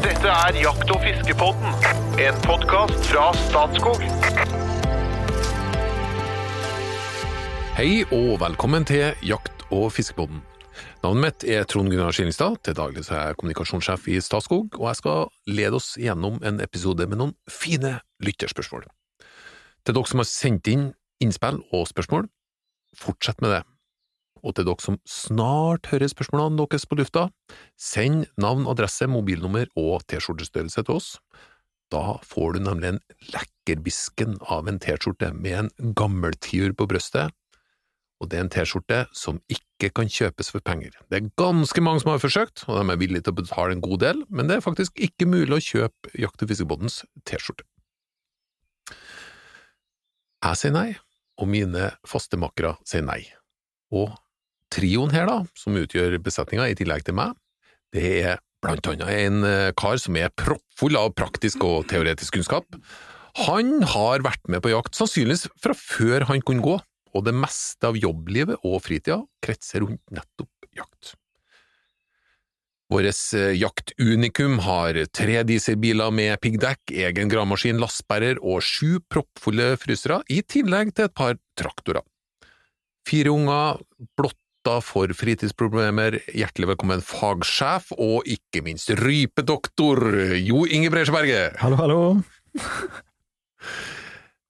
Dette er Jakt- og fiskepodden, en podkast fra Statskog. Hei og velkommen til Jakt- og fiskepodden. Navnet mitt er Trond Gunnar Skillingstad, til daglig er jeg kommunikasjonssjef i Statskog, og jeg skal lede oss gjennom en episode med noen fine lytterspørsmål. Til dere som har sendt inn innspill og spørsmål, fortsett med det. Og til dere som snart hører spørsmålene deres på lufta, send navn, adresse, mobilnummer og T-skjortestørrelse til oss. Da får du nemlig en lekkerbisken av en T-skjorte med en gammeltiur på brøstet, og det er en T-skjorte som ikke kan kjøpes for penger. Det er ganske mange som har forsøkt, og de er villige til å betale en god del, men det er faktisk ikke mulig å kjøpe Jakt- og fiskebåtens T-skjorte. Jeg sier nei, og mine fastemakkere sier nei. Og trioen her, da, som utgjør besetninga i tillegg til meg, det er blant annet en eh, kar som er proppfull av praktisk og teoretisk kunnskap. Han har vært med på jakt sannsynligvis fra før han kunne gå, og det meste av jobblivet og fritida kretser rundt nettopp jakt. Våres eh, jaktunikum har tre dieselbiler med piggdekk, egen gravemaskin, lastbærer og sju proppfulle frysere, i tillegg til et par traktorer. Fire unger, blotta for fritidsproblemer, hjertelig velkommen fagsjef og ikke minst rypedoktor Jo Inge Bresjeberget! Hallo, hallo.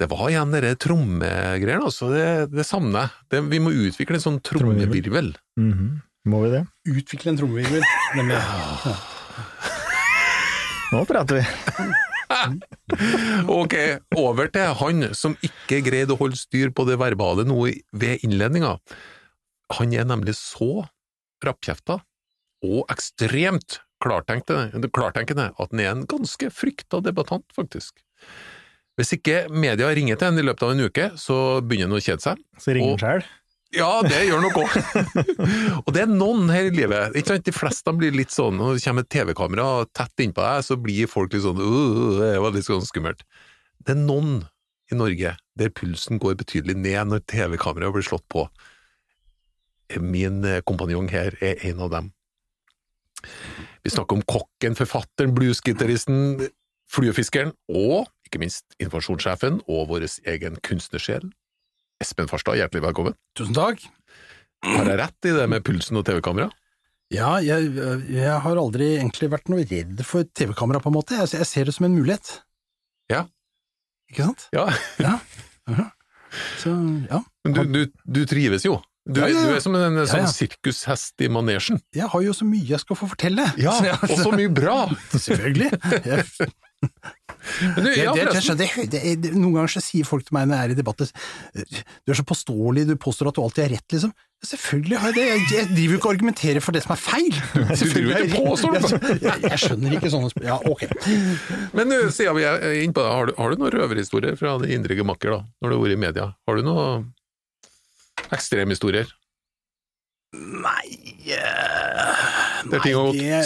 Det var igjen dere trommegreiene, altså. Det, det savner jeg. Vi må utvikle en sånn trommevirvel. Mhm. Må vi det? Utvikle en trommevirvel, nemlig. Nå prater vi. Ok, over til han som ikke greide å holde styr på det verbale noe ved innledninga. Han er nemlig så rappkjefta og ekstremt klartenkende, klartenkende at han er en ganske frykta debattant, faktisk. Hvis ikke media ringer til ham i løpet av en uke, så begynner han å kjede seg. Så ringer han sjøl. Ja, det gjør nok òg. og det er noen her i livet. Ikke sant? De fleste blir litt sånn, når det kommer et TV-kamera tett innpå deg, så blir folk litt sånn uh, det var litt sånn skummelt. Det er noen i Norge der pulsen går betydelig ned når TV-kameraet blir slått på. Min eh, kompanjong her er en av dem. Vi snakker om kokken, forfatteren, bluesgitaristen, fluefiskeren og ikke minst informasjonssjefen og vår egen kunstnersjel. Espen Farstad, hjertelig velkommen. Tusen takk. Har jeg rett i det med pulsen og TV-kamera? Ja, jeg, jeg har aldri egentlig vært noe redd for TV-kamera, på en måte. Jeg, jeg ser det som en mulighet. Ja. Ikke sant? Ja, Ja. Ja. Så, ja. men du, du, du trives jo. Du, Ja, ja, ja. du er som en sånn Ja, sirkushest i manesjen. Jeg har jo så mye jeg skal få fortelle. Ja, og så mye bra! Selvfølgelig. Du, ja, det, det, det, det, noen ganger så sier folk til meg når jeg er i debatter Du er så påståelig, du påstår at du alltid har rett, liksom. Selvfølgelig har jeg det, jeg, jeg driver jo ikke og argumenterer for det som er feil. Du jeg ikke påstår det. Jeg, jeg skjønner ikke sånne spørsmål. Ja, ok. Men du, siden vi er inne på det, har du, har du noen røverhistorier fra det indre gemakker, da, når du har vært i media? Har du noen ekstremhistorier? Nei uh, Det er ting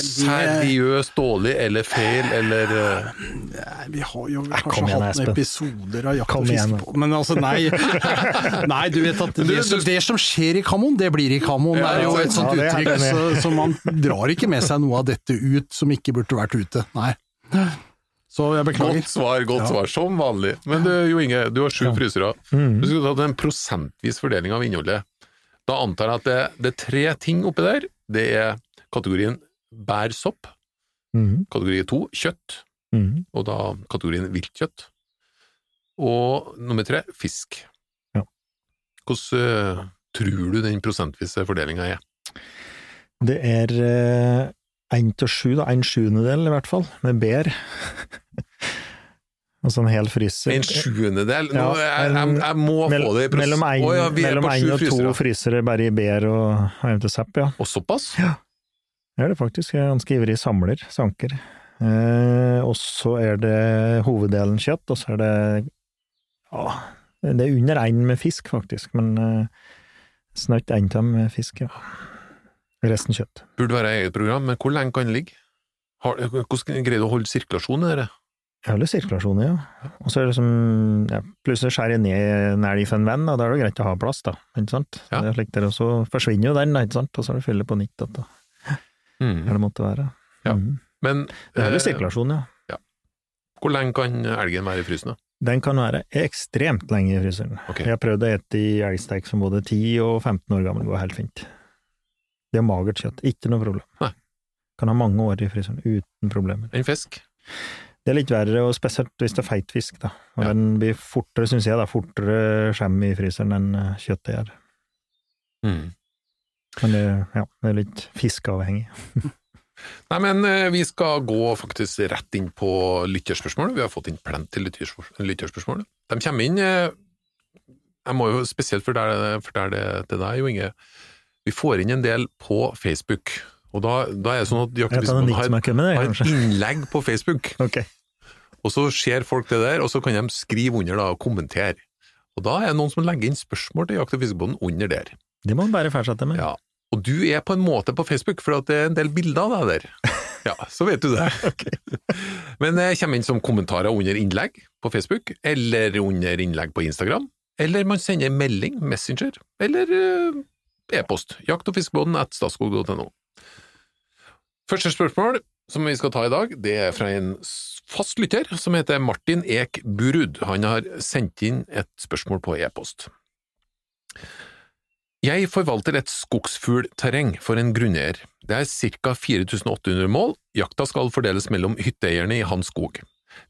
som har det- seriøst dårlig, eller feil, eller uh, Nei, Vi har jo kom kanskje igjen, hatt episoder av jakt og fiske på Men altså, nei. nei, du vet at det, som- det som skjer i Kamon, det blir i kamon Det er jo et sånt ja, er uttrykk, så, så man drar ikke med seg noe av dette ut som ikke burde vært ute. Nei. Så jeg beklager. Godt svar, godt Ja. svar, som vanlig. Men du, Jo Inge, du har sju frysere. Mm. Du skulle tatt en prosentvis fordeling av innholdet. Da antar jeg at det, det er tre ting oppi der. Det er kategorien bær sopp, Mhm. kategori to kjøtt, mm. og da kategorien viltkjøtt. Og nummer tre fisk. Ja. Hvordan uh, tror du den prosentvise fordelinga er? Det er én til sju, da. En sjuendedel i hvert fall, med bær. altså en hel fryser. En sjuendedel? Ja, jeg, jeg, jeg må Mell- få det i prosess. mellom én oh, ja, og to frysere. frysere bare i bær og sepp, ja. Og såpass? Ja. Det er det faktisk. Jeg er ganske ivrig samler, sanker. Eh, og så er det hoveddelen kjøtt, og så er det ja, det er under én med fisk, faktisk, men eh, snaut én av med fisk, ja. Resten kjøtt. Burde være eget program, men hvor lenge kan det ligge? Har, hvordan greier du å holde sirkulasjon i det? Jeg holder sirkulasjon, ja. Og så er det liksom ja, Plutselig skjærer jeg ned en elg for en venn, og da er det greit å ha plass, da. Ikke sant? Ja. Det er slik der, og så forsvinner jo den, da, ikke sant, og så er det fylle på nytt igjen. Mm. Eller det måtte være. Ja. Mm. Men Det er vel eh, sirkulasjon, ja. hvor lenge kan elgen være i frysen? da? Den kan være ekstremt lenge i fryseren. Okay. Jeg har prøvd å spise i elgsteik som både 10 og 15 år gammel, går helt fint. Det er magert kjøtt, ikke noe problem. Nei. Kan ha mange år i fryseren uten problemer. En fisk? Det er litt verre, og spesielt hvis det er feit fisk, da. Og Ja. den blir fortere, syns jeg, da, fortere skjem i fryseren enn eh, kjøttet gjør. Mm. Men det, ja, det er litt fiskeavhengig. Nei, men eh, vi skal gå faktisk rett inn på lytterspørsmål. Vi har fått inn plenty lytterspørsmål. De kommer inn eh, Jeg må jo spesielt fortelle, fortelle det til deg, Jo Inge. Vi får inn en del på Facebook, og da, da er det sånn at som har, har et innlegg på Facebook, Ok. og så ser folk det der, og så kan de skrive under da, og kommentere. Og da er det noen som legger inn spørsmål til Jakt- og fiskebåten under der. Det må man bare fortsette med. Ja. Og du er på en måte på Facebook, for det er en del bilder av deg der. Ja, så vet du det. Men det kommer inn som kommentarer under innlegg på Facebook, eller under innlegg på Instagram, eller man sender melding, Messenger, eller eh, e-post. Jakt- og fiskebåten at statskog.no. Første spørsmål som vi skal ta i dag, det er fra en fast lytter som heter Martin Ek Burud. Han har sendt inn et spørsmål på e-post. Jeg forvalter et skogsfuglterreng for en grunneier. Det er ca. 4800 mål, jakta skal fordeles mellom hytteeierne i hans skog.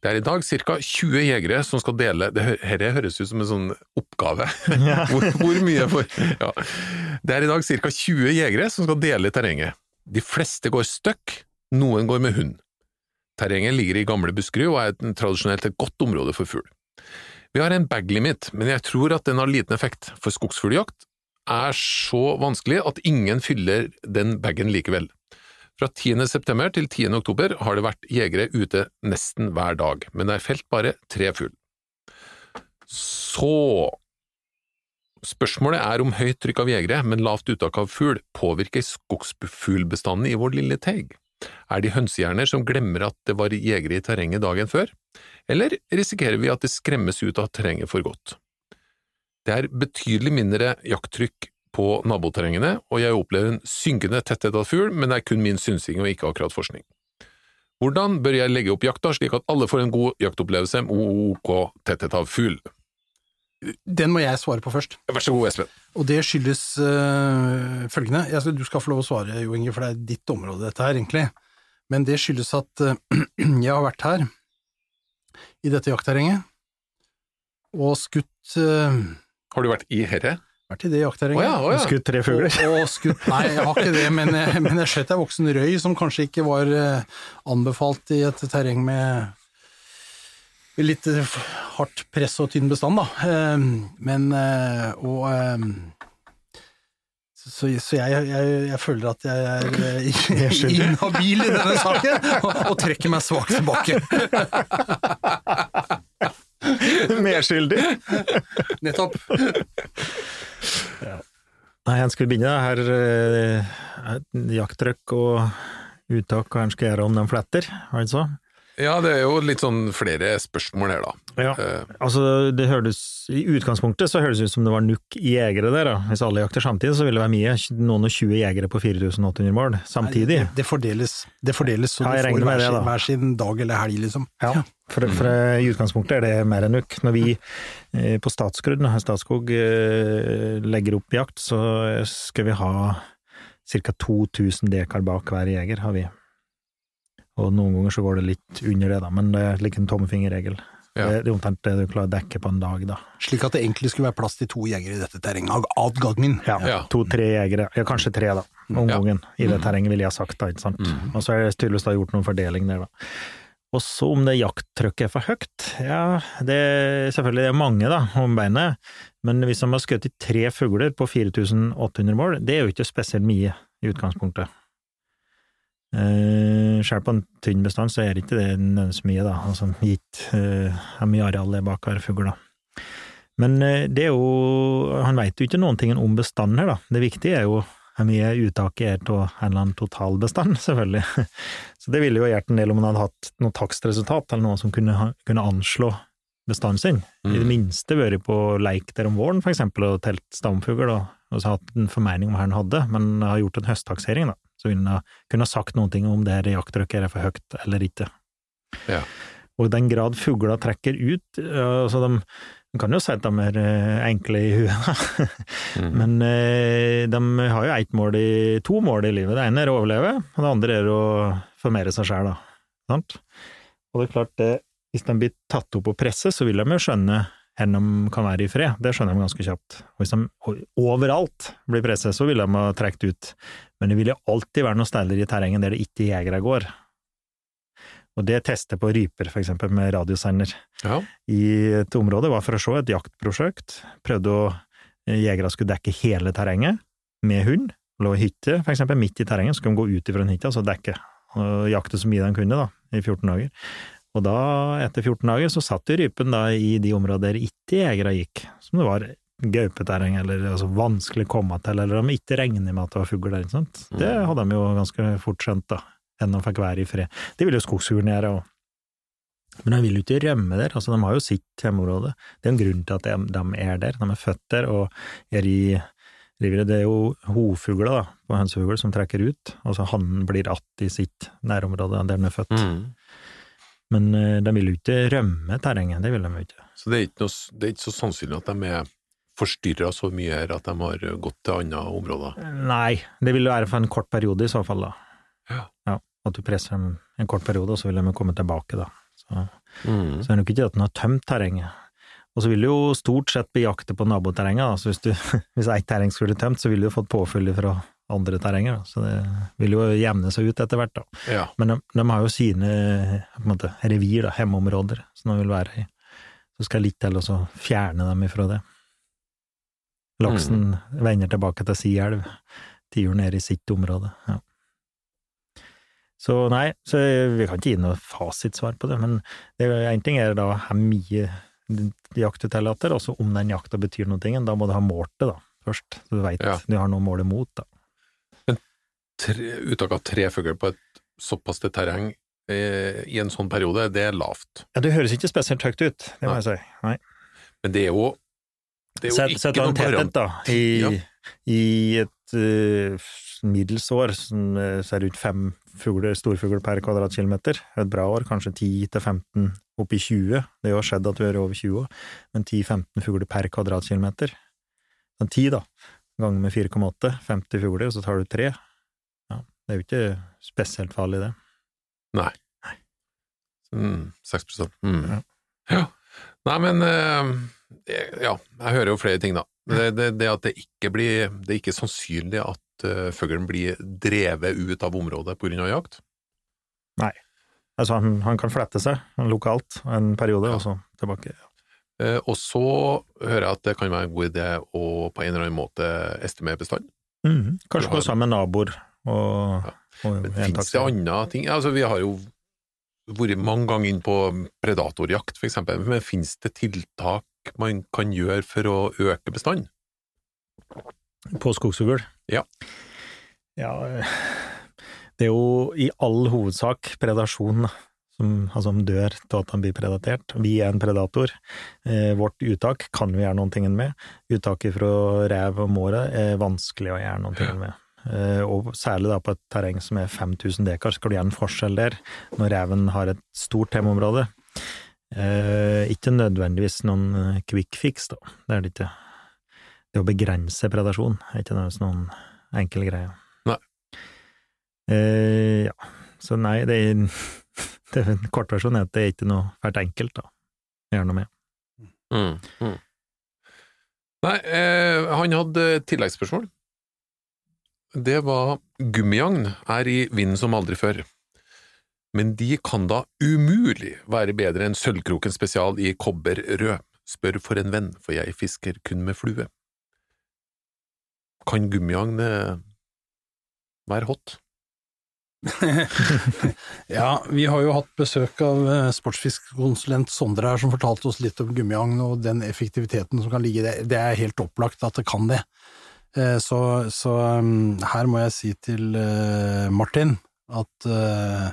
Det er i dag ca. 20 jegere som skal dele det Dette høres ut som en sånn oppgave. Hvor, hvor mye for ja. Det er i dag ca. 20 jegere som skal dele terrenget. De fleste går støkk, noen går med hund. Terrenget ligger i gamle Buskerud og er et- tradisjonelt et godt område for fugl. Vi har en bag limit, men jeg tror at den har liten effekt, for skogsfugljakt er så vanskelig at ingen fyller den bagen likevel. Fra 10. september til 10. oktober har det vært jegere ute nesten hver dag, men det er felt bare tre fugl. Så Spørsmålet er om høyt trykk av jegere, men lavt uttak av fugl påvirker skogsfuglbestanden i vår lille teig. Er de hønsehjerner som glemmer at det var jegere i terrenget dagen før, eller risikerer vi at det skremmes ut av terrenget for godt? Det er betydelig mindre jakttrykk på naboterrengene, og jeg opplever en synkende tetthet av fugl, men det er kun min synsing og ikke akkurat forskning. Hvordan bør jeg legge opp jakta slik at alle får en god jaktopplevelse med ok tetthet av fugl? Den må jeg svare på først. Vær så god, Espen. Og det skyldes uh, følgende jeg Du skal få lov å svare, Jo Inge, for det er ditt område dette her, egentlig. Men det skyldes at uh, jeg har vært her, i dette jaktterrenget, og skutt uh, Har du vært i herre? Vært i det Å Oh, ja, å ja. Skutt tre fugler. Og, og skutt Nei, jeg har ikke det, men, jeg- men jeg skjøt ei voksen røy som kanskje ikke var anbefalt i et terreng med litt øh, hardt press og tynn bestand, da. Eh, Men øh, Og øh, så, så jeg, jeg, jeg føler at jeg er eh, inhabil i denne saken, og, og trekker meg svakt tilbake. Medskyldig! Nettopp. Nei, en skulle begynne her eh, jakttrykk og uttak, hva en skal gjøre om de fletter, altså. Ja, det er jo litt sånn flere spørsmål her, da. Ja. uh, Altså, det hørtes I utgangspunktet så høres det ut som det var nok jegere der, da. Hvis alle jakter samtidig, så ville det være mye. Noen og 20 jegere på 4800 mål samtidig. Nei, Det, fordeles, det fordeles så Ja, du får hver, det, da. hver sin dag eller helg, liksom. Ja, for, for i utgangspunktet er det mer enn nok. Når vi eh, på Statskrudd, når Statskog, eh, legger opp jakt, så skal vi ha ca. 2000 dekar bak hver jeger, har vi. Og noen ganger så går det litt under det, da, men det er like en tommefingerregel. Ja. Det det er omtrent det du klarer å dekke på en dag, da. Slik at det egentlig skulle være plass til to jegere i dette terrenget av- ad gangen. Ja, Ja. To-tre jegere, ja kanskje tre, da, om Ja. gangen. I det terrenget, ville jeg ha sagt, da, ikke sant. Og så er det tydeligvis da gjort noen fordeling der, da. Og så om det jakttrykket er for høyt, ja, det er selvfølgelig det er mange, da, om beinet, men hvis de har skutt tre fugler på 4800 mål, det er jo ikke spesielt mye i utgangspunktet. Eh, Selv på en tynn bestand så er ikke det nødvendigvis mye, da, altså gitt uh, hvor mye areal det er bak. Men uh, det er jo Han veit jo ikke noen ting om bestanden her, da. Det viktige er jo hvor mye uttaket er av en eller annen totalbestand, selvfølgelig. Så det ville jo gjort en del om han hadde hatt noe takstresultat, eller noe som kunne, ha- kunne anslå bestanden sin. I det Mm. minste vært på leik der om våren, for eksempel, og telt stamfugl, og, og så hatt en formening om hva han hadde, men har gjort en høsttaksering, da. Så ville kunne sagt ting om det her jakttrykket er for høyt eller ikke. Ja. Og i den grad fugler trekker ut, altså de, de kan jo si at de er eh, enkle i huet, Mm. men eh, de har jo ett mål i, to mål i livet. Det ene er å overleve, og det andre er å formere seg sjøl, da. Sant? Og det er klart, det, hvis de blir tatt opp og presset, så vil de jo skjønne hvor de kan være i fred. Det skjønner de ganske kjapt. Og hvis de overalt blir presset, så vil de ha trukket ut. Men det vil alltid være noen steder i terrenget der det ikke jegere går. Og det tester på ryper, for eksempel, med radiosender Ja. i et område, var for å se et jaktprosjekt. Prøvde å Jegere skulle dekke hele terrenget med hund. Lå i hytte, for eksempel, midt i terrenget, så skulle de gå ut ifra en hytte og så dekke. Og jakte så mye de kunne, da, i 14 dager. Og da, etter 14 dager, så satt jo rypen da i de områder der ikke jegere gikk, som det var gaupeterreng, eller altså vanskelig å komme til, eller om det ikke regner med at det var fugl der, ikke sant. Det hadde de jo ganske fort skjønt, da, enn de fikk være i fred. Det ville jo skogsfuglene gjøre òg. Men de vil jo ikke rømme der, altså de har jo sitt hjemmeområde. Det er en grunn til at de, de er der, de er født der og er i reviret. Det er jo hovfugler da, på hønsefugl som trekker ut, og så hannen blir att i sitt nærområde der den er født. Mm. Men eh, de vil jo ikke rømme terrenget, det vil de jo ikke. Så det er, ikke noe, det er ikke så sannsynlig at de er forstyrra så mye her at de har gått til andre områder. Nei, det vil være for en kort periode i så fall, da. Ja. at du presser dem en kort periode, og så vil de jo komme tilbake, da. Så, Mm. så er det nok ikke at den har tømt terrenget. Og så vil du jo stort sett bejakte på naboterrenget, da. Så hvis, du, hvis ett terreng skulle tømt, så ville du fått påfyll fra andre terrenger. Så det vil jo jevne seg ut etter hvert, da. Ja. Men de, de har jo sine måte, revir, da, hjemmeområder, som de vil være i. Så skal litt til å fjerne dem ifra det. Laksen vender tilbake til si elv, tiuren ned i sitt område. Ja. Så nei, så vi kan ikke gi noe fasitsvar på det, men én ting er da hvor mye jakt du tillater, og så om den jakta betyr noe, da må du ha målt det, da, først, så du veit Ja. du har noe å måle mot, da tre, uttak av tre fugler på et såpass til terreng eh, i en sånn periode, det er lavt. Ja, Det høres ikke spesielt høyt ut, det må Nei. jeg si. Nei. Men det er jo, det er jo Sett, ikke noen tetthet, da, i, ja. i et uh, middels år, sånn, så er fem fugler, storfugler per kvadratkilometer. Et bra år, kanskje 10-15, opp i 20. Det har skjedd at vi er over 20 år, men 10-15 fugler per kvadratkilometer. Men 10, da, ganger med 4,8, 50 fugler, og så tar du 3 det er jo ikke spesielt farlig, det. Nei. Mm, 6 mm. Ja. Ja. Nei, men eh, Ja, jeg hører jo flere ting, da. Det, det, det at det ikke blir Det er ikke sannsynlig at uh, fuglen blir drevet ut av området på grunn av jakt. Altså, han, han kan flette seg lokalt en periode, Ja. og så tilbake. Uh, og så hører jeg at det kan være en god idé å på en eller annen måte estimere bestand. Mhm. Kanskje gå sammen med naboer og, og Men en Fins det andre ting? Altså, vi har jo vært mange ganger inn på predatorjakt, for eksempel, men finnes det tiltak man kan gjøre for å øke bestanden? På skogsfugl? Ja. Ja, eh, det er jo i all hovedsak predasjon, som, altså som dør til at han blir predatert. Vi er en predator. Eh, vårt uttak kan vi gjøre noe med. Uttaket fra rev og måre er vanskelig å gjøre noe med. Eh, og særlig da på et terreng som er 5000 dekar, skal du gjøre en forskjell der, når reven har et stort temaområde. Eh, ikke nødvendigvis noen eh, quick fix, da. Det er det ikke. Det å begrense predasjon er ikke nødvendigvis noen enkel greie. Nei. Eh, ja, så nei, det er, det er en kortversjon er at det er ikke noe fælt enkelt, da. Gjør noe med. Mm. Mm. Nei, eh, han hadde tilleggsspørsmål. Det var Gummiagn er i vinden som aldri før. Men de kan da umulig være bedre enn Sølvkroken spesial i kobberrød. Spør for en venn, for jeg fisker kun med flue. Kan gummijagn eh, være hot? Ja, vi har jo hatt besøk av eh, sportsfiskkonsulent Sondre her, som fortalte oss litt om gummiagn og den effektiviteten som kan ligge i det. Det er helt opplagt at det kan det. Eh, Så, så um, her må jeg si til eh, Martin at eh,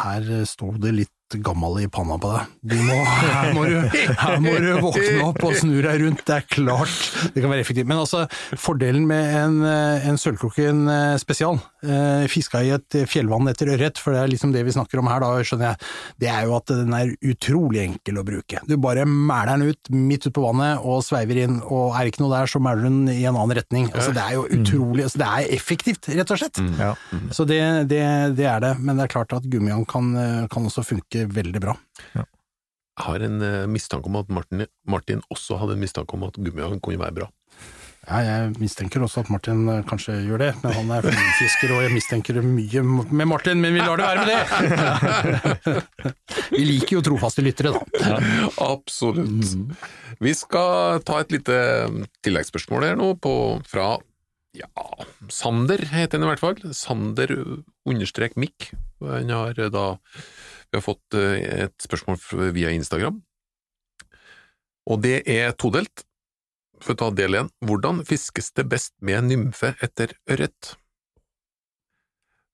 her sto det litt gammel i panna på deg. Du må, her, må du, her må du våkne opp og snu deg rundt, det er klart det kan være effektivt. Men altså, fordelen med en, eh, en Sølvkroken eh, spesial, eh, fiska i et fjellvann etter ørret, for det er liksom det vi snakker om her, da skjønner jeg, det er jo at den er utrolig enkel å bruke. Du bare mæler den ut midt ute på vannet og sveiver inn, og er det ikke noe der, så mæler du den i en annen retning. Altså, det er jo utrolig, altså, det er effektivt, rett og slett. Så det, det, det er det, men det er klart at gummian kan, kan også funke veldig bra. Jeg har en eh, mistanke om at Martin, Martin også hadde en mistanke om at gummihagen kunne være bra. Ja, jeg mistenker også at Martin eh, kanskje gjør det, men han er flyfisker, og jeg mistenker mye med Martin, men vi lar det være med det! vi liker jo trofaste lyttere, da. Absolutt. Vi skal ta et lite tilleggsspørsmål her nå, på, fra ja, Sander heter han i hvert fall. Sander understrek Mikk. Han har da Vi har fått eh, et spørsmål via Instagram, og det er todelt. For å ta del én, hvordan fiskes det best med nymfe etter ørret?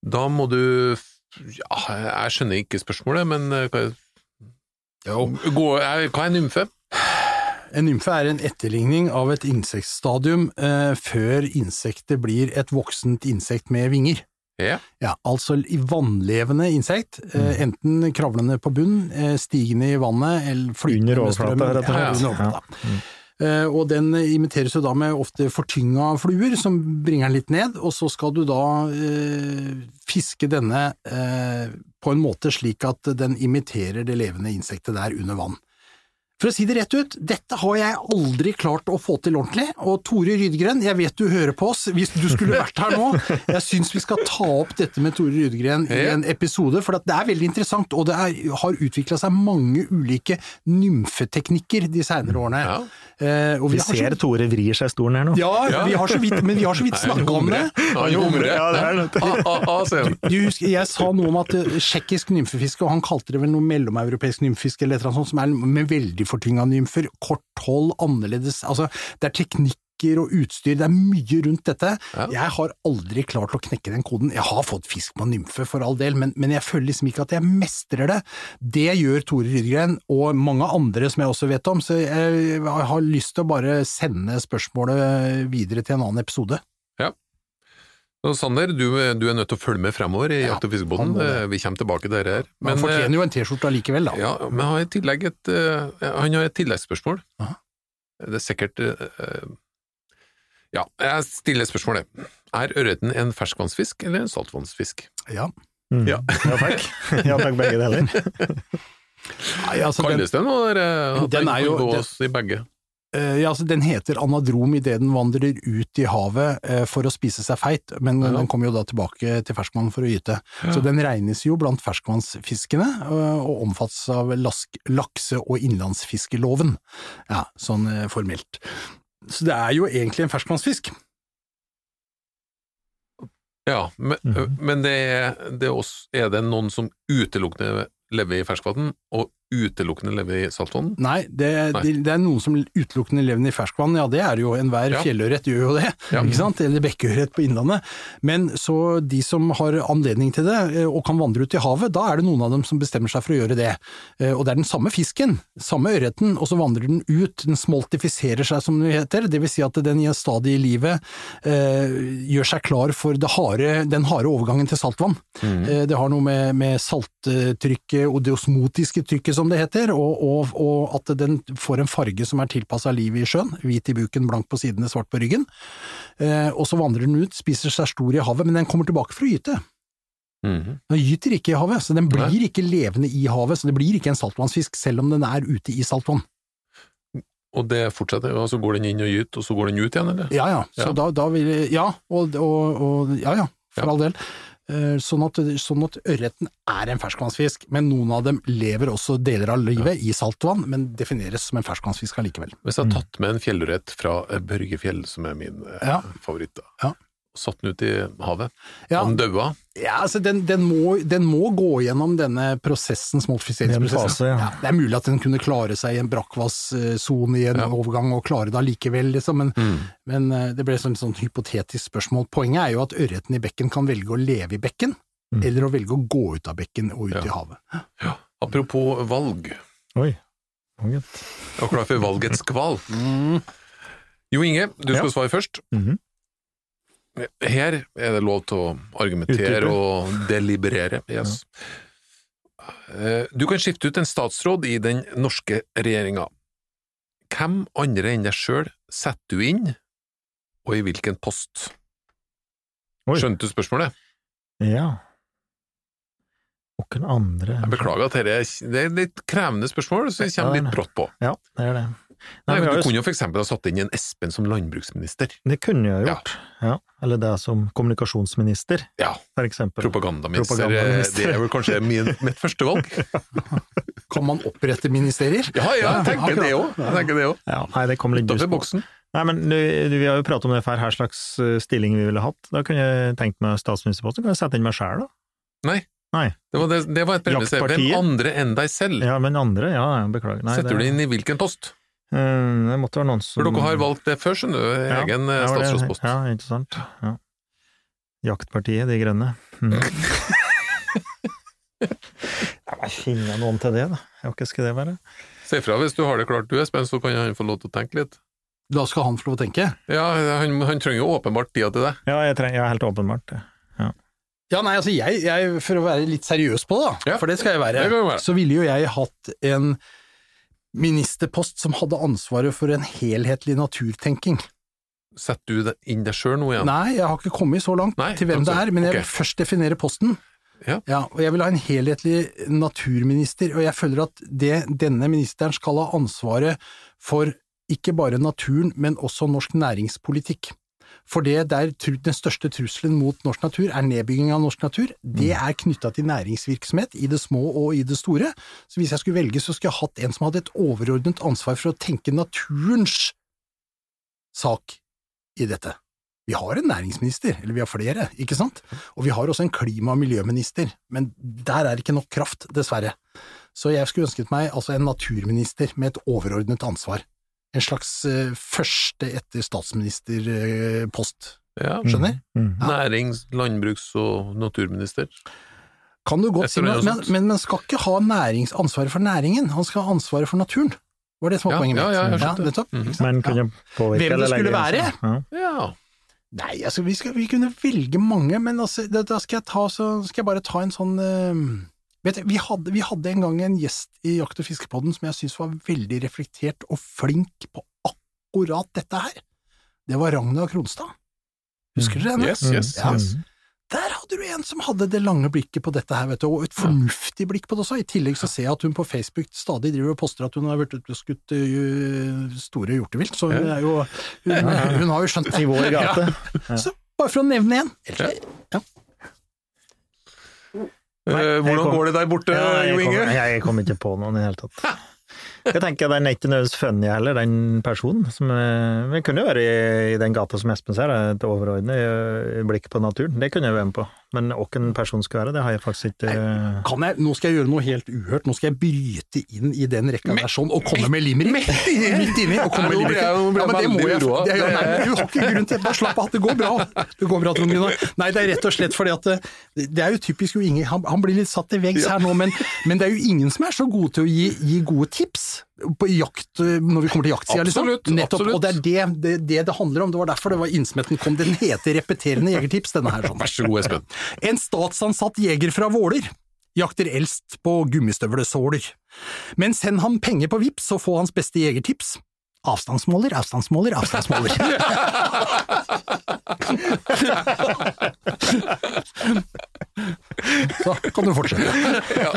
Da må du Ja, jeg skjønner ikke spørsmålet, men eh, hva er, gå, er, hva er nymfe? En nymfe er en etterligning av et insektstadium eh, før insektet blir et voksent insekt med vinger. Ja. Ja, altså i vannlevende insekt, eh, enten kravlende på bunn, eh, stigende i vannet eller flytende Under overflata, rett og Ja, slett. Ja, overflata. Eh, og den imiteres jo da med ofte fortynga fluer, som bringer den litt ned, og så skal du da eh, fiske denne eh, på en måte slik at den imiterer det levende insektet der under vann. For å si det rett ut, dette har jeg aldri klart å få til ordentlig, og Tore Rydgren, jeg vet du hører på oss, hvis du skulle vært her nå, jeg syns vi skal ta opp dette med Tore Rydgren i en episode, for det er veldig interessant, og det er, har utvikla seg mange ulike nymfeteknikker de senere årene. Ja. Eh, og Vi ser så- Tore vrir seg i stolen her nå. ja, Ja. Vi har så vidt, men vi har så vidt snakka om det. Han humrer. Ja, det er det. Du husker, Jeg sa noe om at eh, tsjekkisk nymfefiske, og han kalte det vel noe mellomeuropeisk nymfefiske eller et eller annet sånt, som er med veldig fortynga nymfer, kort hold, annerledes Altså, det er teknikker og utstyr, det er mye rundt dette. Ja. Jeg har aldri klart å knekke den koden. Jeg har fått fisk på nymfe, for all del, men, men jeg føler liksom ikke at jeg mestrer det. Det gjør Tore Rydgren, og mange andre som jeg også vet om, så jeg har lyst til å bare sende spørsmålet videre til en annen episode. Så Sander, du, du er nødt til å følge med fremover i Ja, Jakt- og fiskebåten. Vi kommer tilbake til dette her. Men han eh, fortjener jo en T-skjorte allikevel, da. Ja, men har i et, eh, han har et tilleggsspørsmål. Aha. Det er sikkert eh, Ja, jeg stiller spørsmålet. Er ørreten en ferskvannsfisk eller en saltvannsfisk? Ja. Mm. Ja. ja takk. Ja takk, begge deler. Nei, altså, den, Kalles det noe? eller, Den er jo- den- i begge? Eh, ja, altså, den heter anadrom idet den vandrer ut i havet eh, for å spise seg feit, men Ja. den kommer jo da tilbake til ferskvann for å gyte. Så den regnes jo blant ferskvannsfiskene, eh, og omfattes av lakse- og innlandsfiskeloven, ja, sånn formelt. Så det er jo egentlig en ferskvannsfisk. Ja, men, Mhm. men det det er, også, er det noen som utelukkende lever i ferskvann, og utelukkende lever i saltvann? Nei, det, Nei. det, det er noen som utelukkende lever i ferskvann, ja det er jo, enhver Ja. fjellørret gjør jo det, Ja. ikke sant, eller bekkeørret på innlandet. Men så de som har anledning til det, eh, og kan vandre ut i havet, da er det noen av dem som bestemmer seg for å gjøre det. Eh, Og det er den samme fisken, samme ørreten, og så vandrer den ut, den smoltifiserer seg som det heter, det vil si at den i en stadie i livet eh, gjør seg klar for det harde, den harde overgangen til saltvann. Eh, Det har noe med, med salttrykket og det osmotiske trykket som det heter, og, og, og at den får en farge som er tilpassa livet i sjøen, hvit i buken, blank på sidene, svart på ryggen. Eh, og så vandrer den ut, spiser seg stor i havet, men den kommer tilbake for å gyte. Mhm. Den gyter ikke i havet, så den blir ikke levende i havet, så det blir ikke en saltvannsfisk, selv om den er ute i saltvann. Og det fortsetter, og så går den inn og gyter, og så går den ut igjen, eller? Ja ja, så Ja. Da, da vil Ja, og, og, og ja ja, for Ja. all del. Eh, Sånn at, sånn at ørreten er en ferskvannsfisk, men noen av dem lever også deler av livet i saltvann, men defineres som en ferskvannsfisk allikevel. Hvis jeg har tatt med en fjellørret fra Børgefjell, som er min eh, Ja. favoritt, da, Ja. Og satt den ut i havet, Ja, og den daua, ja altså den, den, må, den må gå gjennom denne prosessen, smoltifiseringsprosessen. Ja. ja. det er mulig at den kunne klare seg i en brakkvassone i en Ja. overgang, og klare det allikevel, liksom, men, Mm. men eh, det ble et sånn, sånn hypotetisk spørsmål. Poenget er jo at ørreten i bekken kan velge å leve i bekken, Mm. eller å velge å gå ut av bekken og ut Ja. i havet. Ja. Apropos valg. Oi. Er klar for valgets kval? Jo Inge, du skal Ja. svare først. Mhm. Her er det lov til å argumentere Utdype. og deliberere. Yes. Ja. Du kan skifte ut en statsråd i den norske regjeringa. Hvem andre enn deg sjøl setter du inn, og i hvilken post? Oi. Skjønte du spørsmålet? Ja. Hvem andre Jeg beklager at dette er, det er litt krevende spørsmål, så jeg kommer litt brått på. Ja, det er det. Nei, men du kunne jo for eksempel ha satt inn en Espen som landbruksminister. Det kunne jeg gjort. Ja. Eller det som kommunikasjonsminister, Ja, for eksempel. propagandaminister. Propagandaminister. Det er vel kanskje min, mitt første valg. Kan man opprette ministerier? Ja, ja, jeg tenker det òg. Det. Ja, nei, det kom litt dust på. boksen. Nei, men du, du, vi har jo pratet om det før, her slags eh, stilling vi ville hatt. Da kunne jeg tenkt meg statsministerposten, kan jeg sette inn meg sjæl, da? Nei. Nei. Det var, det, det var et premiss. Hvem andre enn deg selv Ja, men andre? Ja, beklager. Nei, setter du det, inn i hvilken post? Eh, det måtte være noen som For dere har valgt det før, skjønner du. Ja, Egen eh, ja, statsrådspost. Ja, ikke sant. Ja. Jaktpartiet, De grønne. Mm. jeg men finne noen til det, da. Ja, Hva skal det være? Si fra hvis du har det klart du, Espen, så kan han få lov til å tenke litt. Da skal han få lov til å tenke. Ja, han, han trenger jo åpenbart tida til det. Ja, jeg, trenger, er helt åpenbart det. Ja, nei, altså jeg, jeg for å være litt seriøs på det, da, Ja, for det skal jeg være, det være. så ville jo jeg hatt en ministerpost som hadde ansvaret for en helhetlig naturtenking. Setter du inn deg sjøl nå igjen? Nei, jeg har ikke kommet så langt Nei, til hvem det altså, er, men jeg okay. vil først definere posten. Ja. og jeg vil ha en helhetlig naturminister, og jeg føler at det, denne ministeren skal ha ansvaret for ikke bare naturen, men også norsk næringspolitikk. For det der den største trusselen mot norsk natur er nedbygging av norsk natur. Det er knytta til næringsvirksomhet i det små og i det store. Så hvis jeg skulle velge, så skulle jeg hatt en som hadde et overordnet ansvar for å tenke naturens sak i dette. Vi har en næringsminister, eller vi har flere, ikke sant? Og vi har også en klima- og miljøminister, men der er det ikke nok kraft, dessverre. Så jeg skulle ønsket meg altså en naturminister med et overordnet ansvar. En slags eh, første etter statsministerpost, Ja. skjønner? Mm. Nærings-, landbruks- og naturminister. Kan du godt si, men, men, men man skal ikke ha næringsansvaret for næringen, han skal ha ansvaret for naturen. Var det som var Ja, poenget ja, mitt? ja, ja, skjønte. nettopp. Mhm. Ikke? Men Ja. kunne påvirke Hvem det skulle være? Ja. Ja. Nei, altså vi, skal, vi kunne velge mange, men altså, da skal jeg, ta, så skal jeg bare ta en sånn eh, Vet du, vi hadde, vi hadde en gang en gjest i Jakt- og fiskepodden som jeg syntes var veldig reflektert og flink på akkurat dette her. Det var Ragnar Kronstad. Husker dere henne? Yes, yes. Ja. yes. Der hadde du en som hadde det lange blikket på dette her, vet du, og et fornuftig blikk på det også. I tillegg så ser jeg at hun på Facebook stadig driver og poster at hun har vært ute og skutt øh, store hjortevilt, så hun jo hun, hun har jo skjønt det. I vår gate. Ja. Så bare for å nevne en. Nei, Eh, hvordan kom- går det der borte, Ja, Jo kom, Inge? jeg kom ikke på noen i det hele tatt. Jeg tenker den er ikke nødvendigvis funny heller, den personen. Som, eh, men kunne jo være i, i den gata som Espen ser, et overordnet eh, blikk på naturen. Det kunne jeg være med på. Men hvem person skal være, det har jeg faktisk ikke Nei, Kan jeg, nå skal jeg gjøre noe helt uhørt, nå skal jeg bryte inn i den rekka der sånn, og komme med limerick. Midt inni! og komme med limerick. Ja, men det må jeg- det- ja, nei, Du har ikke grunn til det, bare slapp av, det går bra. Det går bra, Trond Gunnar. Nei, det er rett og slett fordi at eh, det er jo typisk jo ingen, han, han blir litt satt til veggs her nå, men, men det er jo ingen som er så gode til å gi, gi gode tips på jakt, når vi kommer til jaktsida, liksom. Nettopp, absolutt. Og det er det, det det det handler om. Det var derfor det var innsmetten kom. Den heter Repeterende jegertips, denne her. sånn. Vær så god, Espen. En statsansatt jeger fra Våler jakter eldst på gummistøvlesåler. Men send ham penger på VIPS så få hans beste jegertips. Avstandsmåler, avstandsmåler, avstandsmåler. så kan du fortsette. ja.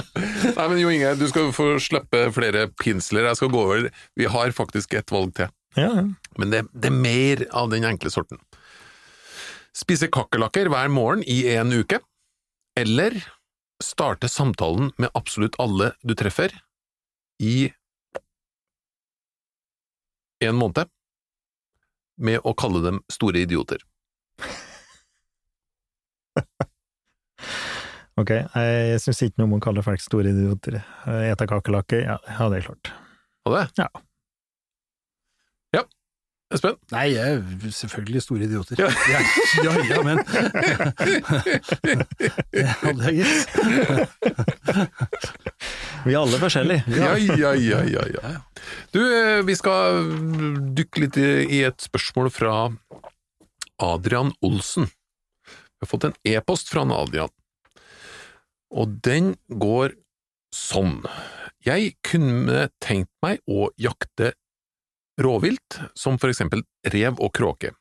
Nei, men Jo Inge, du skal få slippe flere pinsler. Jeg skal gå over Vi har faktisk et valg til, Ja, ja. men det, det er mer av den enkle sorten. Spise kakerlakker hver morgen i en uke, eller starte samtalen med absolutt alle du treffer, i en måned, med å kalle dem store idioter. Ok, jeg syns ikke noe om å kalle folk store idioter. Ete kakerlakker, ja, ja, det er klart. Og det? Ja. Ja. Espen? Nei, jeg er selvfølgelig store idioter. Ja. Ja, ja, ja men Det hadde jeg gitt. Vi er alle forskjellige. Ja, ja, ja, ja, ja. Du, eh, vi skal dykke litt i i et spørsmål fra Adrian Olsen. Vi har fått en e-post fra Adrian, og den går sånn. Jeg kunne tenkt meg å jakte råvilt, som for eksempel rev og kråke.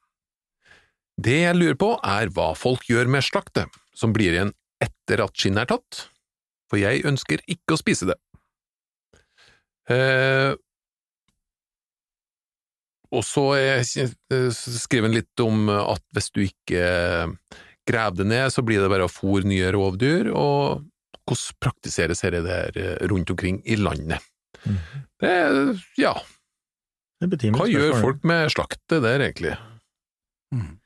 Det jeg lurer på, er hva folk gjør med slaktet, som blir igjen etter at skinnet er tatt, for jeg ønsker ikke å spise det. Eh, og så eh, skriver han litt om at hvis du ikke graver det ned, så blir det bare å fôre nye rovdyr, og hvordan praktiseres dette eh, rundt omkring i landet? Mm. Det ja, hva gjør folk med slaktet der, egentlig? Mm.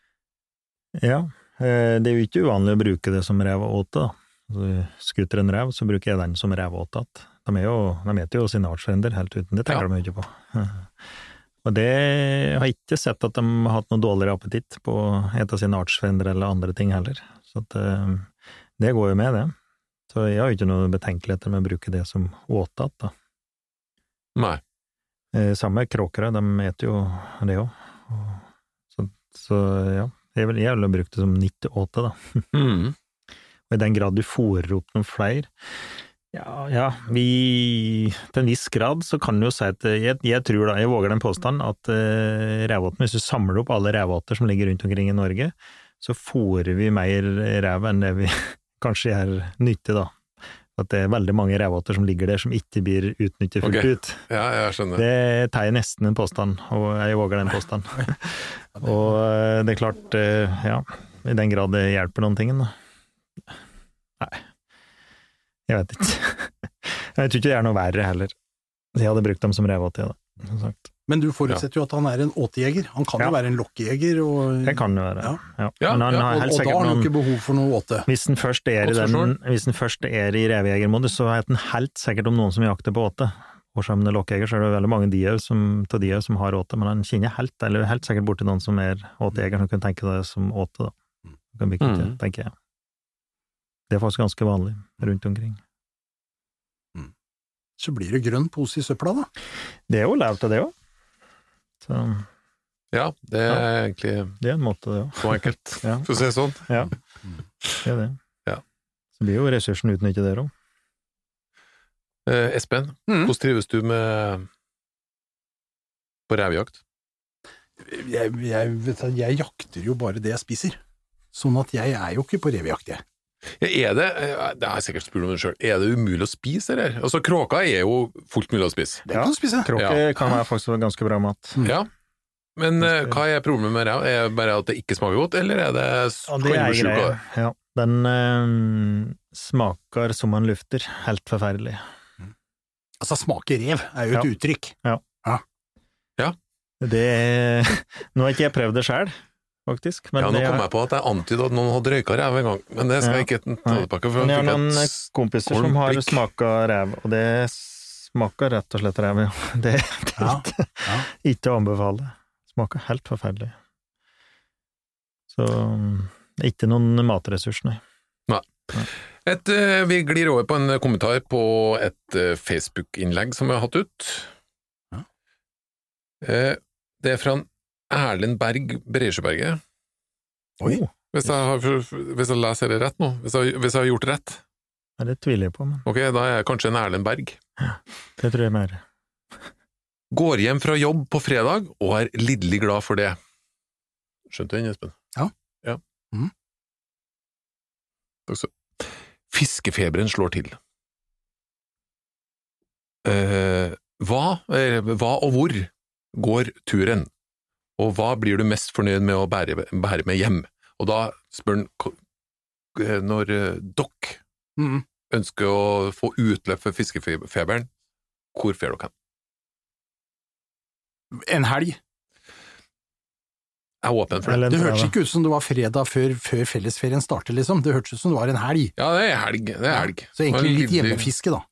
Ja, eh, det er jo ikke uvanlig å bruke det som reveåte. Skutter Altså, Skuter en rev, så bruker jeg den som reveåte igjen. De, er jo- de heter jo sine artsfrender helt uten, det tenker Ja. de jo ikke på. Og det jeg har jeg ikke sett at de har hatt noe dårligere appetitt på å ete sine artsfrender eller andre ting heller. Så at, eh, det går jo med, det. Så jeg har jo ikke noen betenkeligheter med å bruke det som åte igjen, da. Nei. Eh, Samme kråkere, de eter jo det òg. Så, så ja, jeg vil jeg brukt det som nytt åte, da. Mm. Og i den grad du fòrer opp noen flere Ja, ja, vi Til en viss grad så kan du jo si at eh, jeg, jeg tror da, jeg våger den påstanden, at uh, revåten, hvis du samler opp alle revåter som ligger rundt omkring i Norge, så fòrer vi mer rev enn det vi kanskje gjør nytte, da. At det er veldig mange revåter som ligger der som ikke blir utnyttet fullt okay. ut. Ja, jeg skjønner. Det tar jeg nesten en påstand, og jeg våger den påstanden. og eh, det er klart, eh, ja, i den grad det hjelper noen ting, da. Nei, jeg vet ikke. jeg tror ikke det er noe verre heller. Jeg hadde brukt dem som revåter jeg, da, som sagt. Men du forutsetter jo at han er en åtejeger. Han kan Ja. jo være en lokkejeger. og, Det kan det være. Ja. Ja. Ja, Men han ja, har og, og da har han jo ikke behov for noe åte. Hvis han først er i den, hvis den først er i revejegermodus, så vet han helt sikkert om noen som jakter på åte. Og som er lokkejeger, så er det veldig mange de som, av de som har åte, men han kjenner helt, eller helt sikkert borti noen som er åtejeger, som kan tenke det som åte, da. Kan bygge til, Mm. tenker jeg. Det er faktisk ganske vanlig rundt omkring. Så blir det grønn pose i søpla, da. Det er jo lov til det òg. Så Ja, det er egentlig det er en måte, det òg. så enkelt, Ja. for å si det sånn. Ja, det er det. Ja. Så blir jo ressursen utnyttet der òg. Eh, Espen, Mm. hvordan trives du med på revjakt? Jeg, jeg, jeg jakter jo bare det jeg spiser. Sånn at jeg er jo ikke på revejakt, jeg. Ja, er det, eh, det har jeg sikkert spurt om det selv, er det umulig å spise det her? Altså, kråka er jo fullt mulig å spise. Det Ja. kan du spise. Kråke kan være faktisk ganske bra mat. Ja. Men eh, hva er problemet med rev? Er det bare at det ikke smaker godt, eller er det Ja, det er greia. Ja. Den eh, smaker som man lufter. Helt forferdelig. Altså, smake rev er jo et Ja. uttrykk. Det er Nå har ikke jeg prøvd det sjøl, faktisk. Men ja, nå kom jeg på at jeg antydet at noen hadde røyka ræv en gang, men det skal Ja. jeg ikke ta Nei. tilbake. For Men jeg har noen kompiser som har smaka rev, og det smaker rett og slett rev, ja. Det, det er Ja. ikke, Ja. ikke å anbefale. Smaker helt forferdelig. Så ikke noen matressurs, nei. Et, eh, vi glir over på en kommentar på et eh, Facebook-innlegg som vi har hatt ut. Ja. Eh, Det er fra en Erlend Berg Breisjøberget. Oi. Oh, Hvis jeg, har, hvis jeg leser det rett nå? Hvis jeg, hvis jeg har gjort rett? ja, det tviler jeg på, men Ok, da er jeg kanskje en Erlend Berg. det tror jeg mer. Går hjem fra jobb på fredag og er lidderlig glad for det. Skjønte du den, Espen? Ja. ja. Mm. Fiskefeberen slår til. Eh, hva, eh, hva og hvor går turen, og hva blir du mest fornøyd med å bære, bære med hjem? Og da spør han eh, når eh, dere Mm. ønsker å få utløp for fiskefeberen, hvor drar dere hen? En helg. Jeg er åpen for det. Det hørtes ikke ut som det var fredag før, før fellesferien starter, liksom. Det hørtes ut som det var en helg. Ja, det er helg. Det er helg. Så egentlig litt hjemmefiske, da.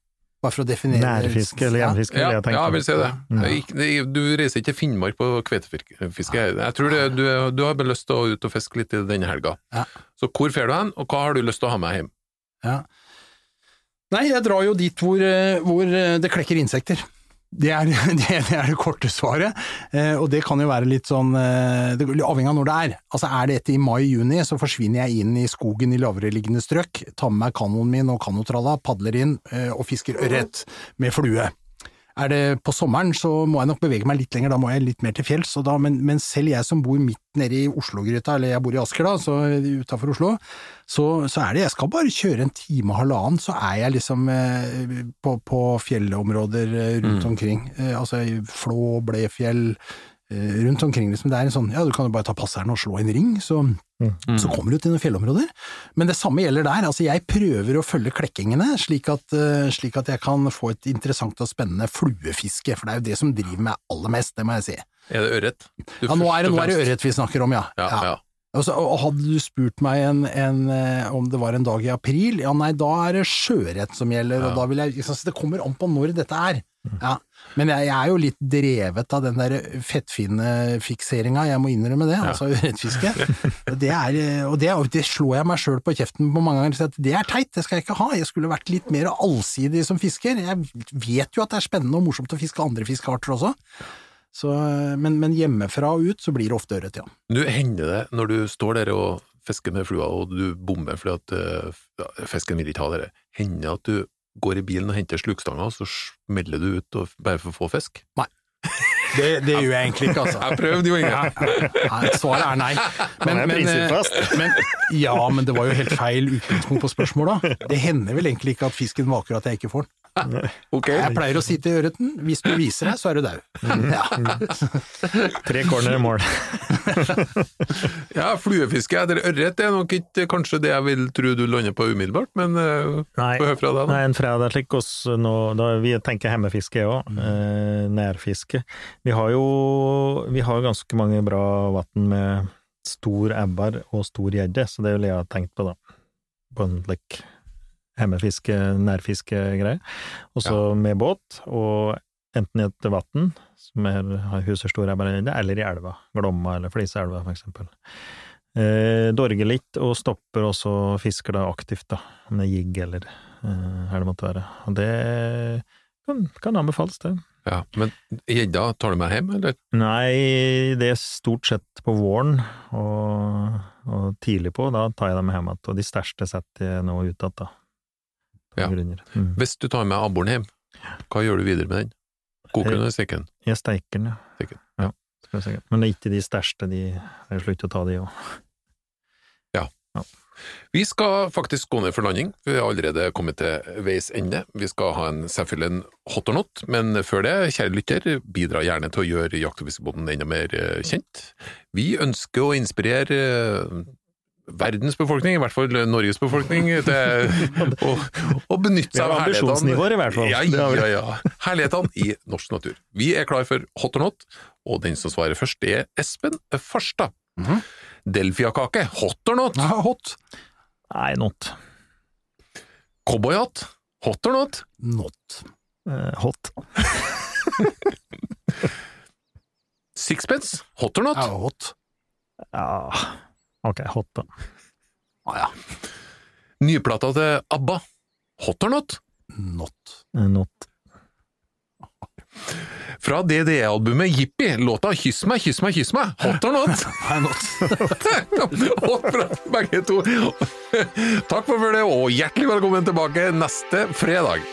Bare for å definere Nærfiske eller Ja. hjemfiske, Ja, vil jeg tenke. ja, jeg vil si det. Ja. Ikke- Du reiser ikke til Finnmark på kveitefiske. Jeg tror det, du, du har bare lyst til å ut og fiske litt i denne helga. Ja. Så hvor drar du hen, og hva har du lyst til å ha med hjem? Ja. Nei, jeg drar jo dit hvor, eh, hvor eh, det klekker insekter. Det er det, det er det korte svaret, eh, og det kan jo være litt sånn eh, Avhengig av når det er. Altså Er det etter i mai-juni, så forsvinner jeg inn i skogen i lavereliggende strøk, tar med meg kanoen min og kanotralla, padler inn eh, og fisker ørret med flue. Er det på sommeren, så må jeg nok bevege meg litt lenger, da må jeg litt mer til fjells. Da, men, men selv jeg som bor midt nede i Oslo-gryta, eller jeg bor i Asker da, så utafor Oslo, så, så er det Jeg skal bare kjøre en time og halvannen, så er jeg liksom eh, på, på fjellområder rundt rundt omkring. Eh, altså Flå, Blefjell, eh, rundt omkring liksom. Det er en sånn Ja, du kan jo bare ta passeren og slå en ring, så så kommer du til noen fjellområder. Men det samme gjelder der. Altså, jeg prøver å følge klekkingene, slik at, eh, slik at jeg kan få et interessant og spennende fluefiske, for det er jo det som driver meg aller mest, det må jeg si. Er det ørret? Ja, nå er det, nå er det ørret vi snakker om, ja. Ja, ja. Og, så, og hadde du spurt meg en, en, eh, om det var en dag i april, ja nei, da er det sjøørret som gjelder, og da vil jeg liksom, så Det kommer an på når dette er. Ja. Men jeg, jeg er jo litt drevet av den der fettfinefikseringa, jeg må innrømme det, altså ørretfiske. Og det, er, og det, det slår jeg meg sjøl på kjeften på mange ganger, at det er teit, det skal jeg ikke ha. Jeg skulle vært litt mer allsidig som fisker. Jeg vet jo at det er spennende og morsomt å fiske andre fiskearter også. Så, men, men hjemmefra og ut så blir det ofte ørret, ja. Nå hender det, når du står der og fisker med flua, og du bommer fordi at eh, ja, fisken vil ikke ha dere, hender det at du går i bilen og henter slukstanga, og så smeller du ut og, bare for å få fisk? Det, det gjør jeg egentlig ikke, altså. Jeg prøvde jo! Nei, svaret er nei. Men, men, eh, men, ja, men det var jo helt feil utgangspunkt på spørsmålet. Det hender vel egentlig ikke at fisken vaker at jeg ikke får den. Ok. Jeg pleier å si til ørreten hvis du viser deg, så er du daud. Ja. Tre corner mål. Ja, fluefiske etter ørret er nok ikke kanskje det jeg vil tro du lander på umiddelbart, men uh, Nei, få høre fra deg, da. nei, en fredag slik oss nå, da vi tenker hjemmefiske òg, eh, nærfiske. Vi har jo vi har ganske mange bra vann med stor ebber og stor gjedde, så det ville jeg ha tenkt på, da. På en slik hjemmefiske, nærfiskegreie. Og så med båt, og enten i et vann, som er, huset store stor ebber eller eller i elva. Glomma eller Fliseelva, for eksempel. Eh, dorger litt, og stopper også fisker da aktivt, da, med jigg eller eh, det måtte være. Og det kan, kan anbefales, det. Ja, men gjedda, tar du med hjem, eller? Nei, det er stort sett på våren og, og tidlig på, da tar jeg dem hjem igjen, og de største setter jeg nå ut igjen, da. Ja. Mm. Hvis du tar med abboren hjem, hva gjør du videre med den? Koker du den i den? Jeg steiker den, ja. Steker. ja. skal. Men det er ikke de største, de er slutt å ta de òg. Vi skal faktisk gå ned for landing, vi har allerede kommet til veis ende. Vi skal ha en selvfølgelig en hot or not, men før det, kjære lytter, bidra gjerne til å gjøre Jakt- og fiskebåten enda mer eh, kjent. Vi ønsker å inspirere eh, verdens befolkning, i hvert fall Norges befolkning, til å, å benytte seg av herlighetene i hvert fall. Ja, ja, ja. Herlighetene i norsk natur. Vi er klar for hot or not, og den som svarer først, det er Espen Farstad. Mhm. Delfiakake, hot or not? Ja, hot. Nei, not. Cowboyhatt, hot or not? Not. Uh, hot. Sixpence, hot or not? Ja, hot. Ja, ok, hot, da. Ah, ja. Nyplata til ABBA, hot or not? Not. Eh, Not. Fra DDE-albumet Jippi, låta Kyss meg, kyss meg, kyss meg, hot or not? Nei, not. Hot fra begge to. Takk for følget, og hjertelig velkommen tilbake neste fredag.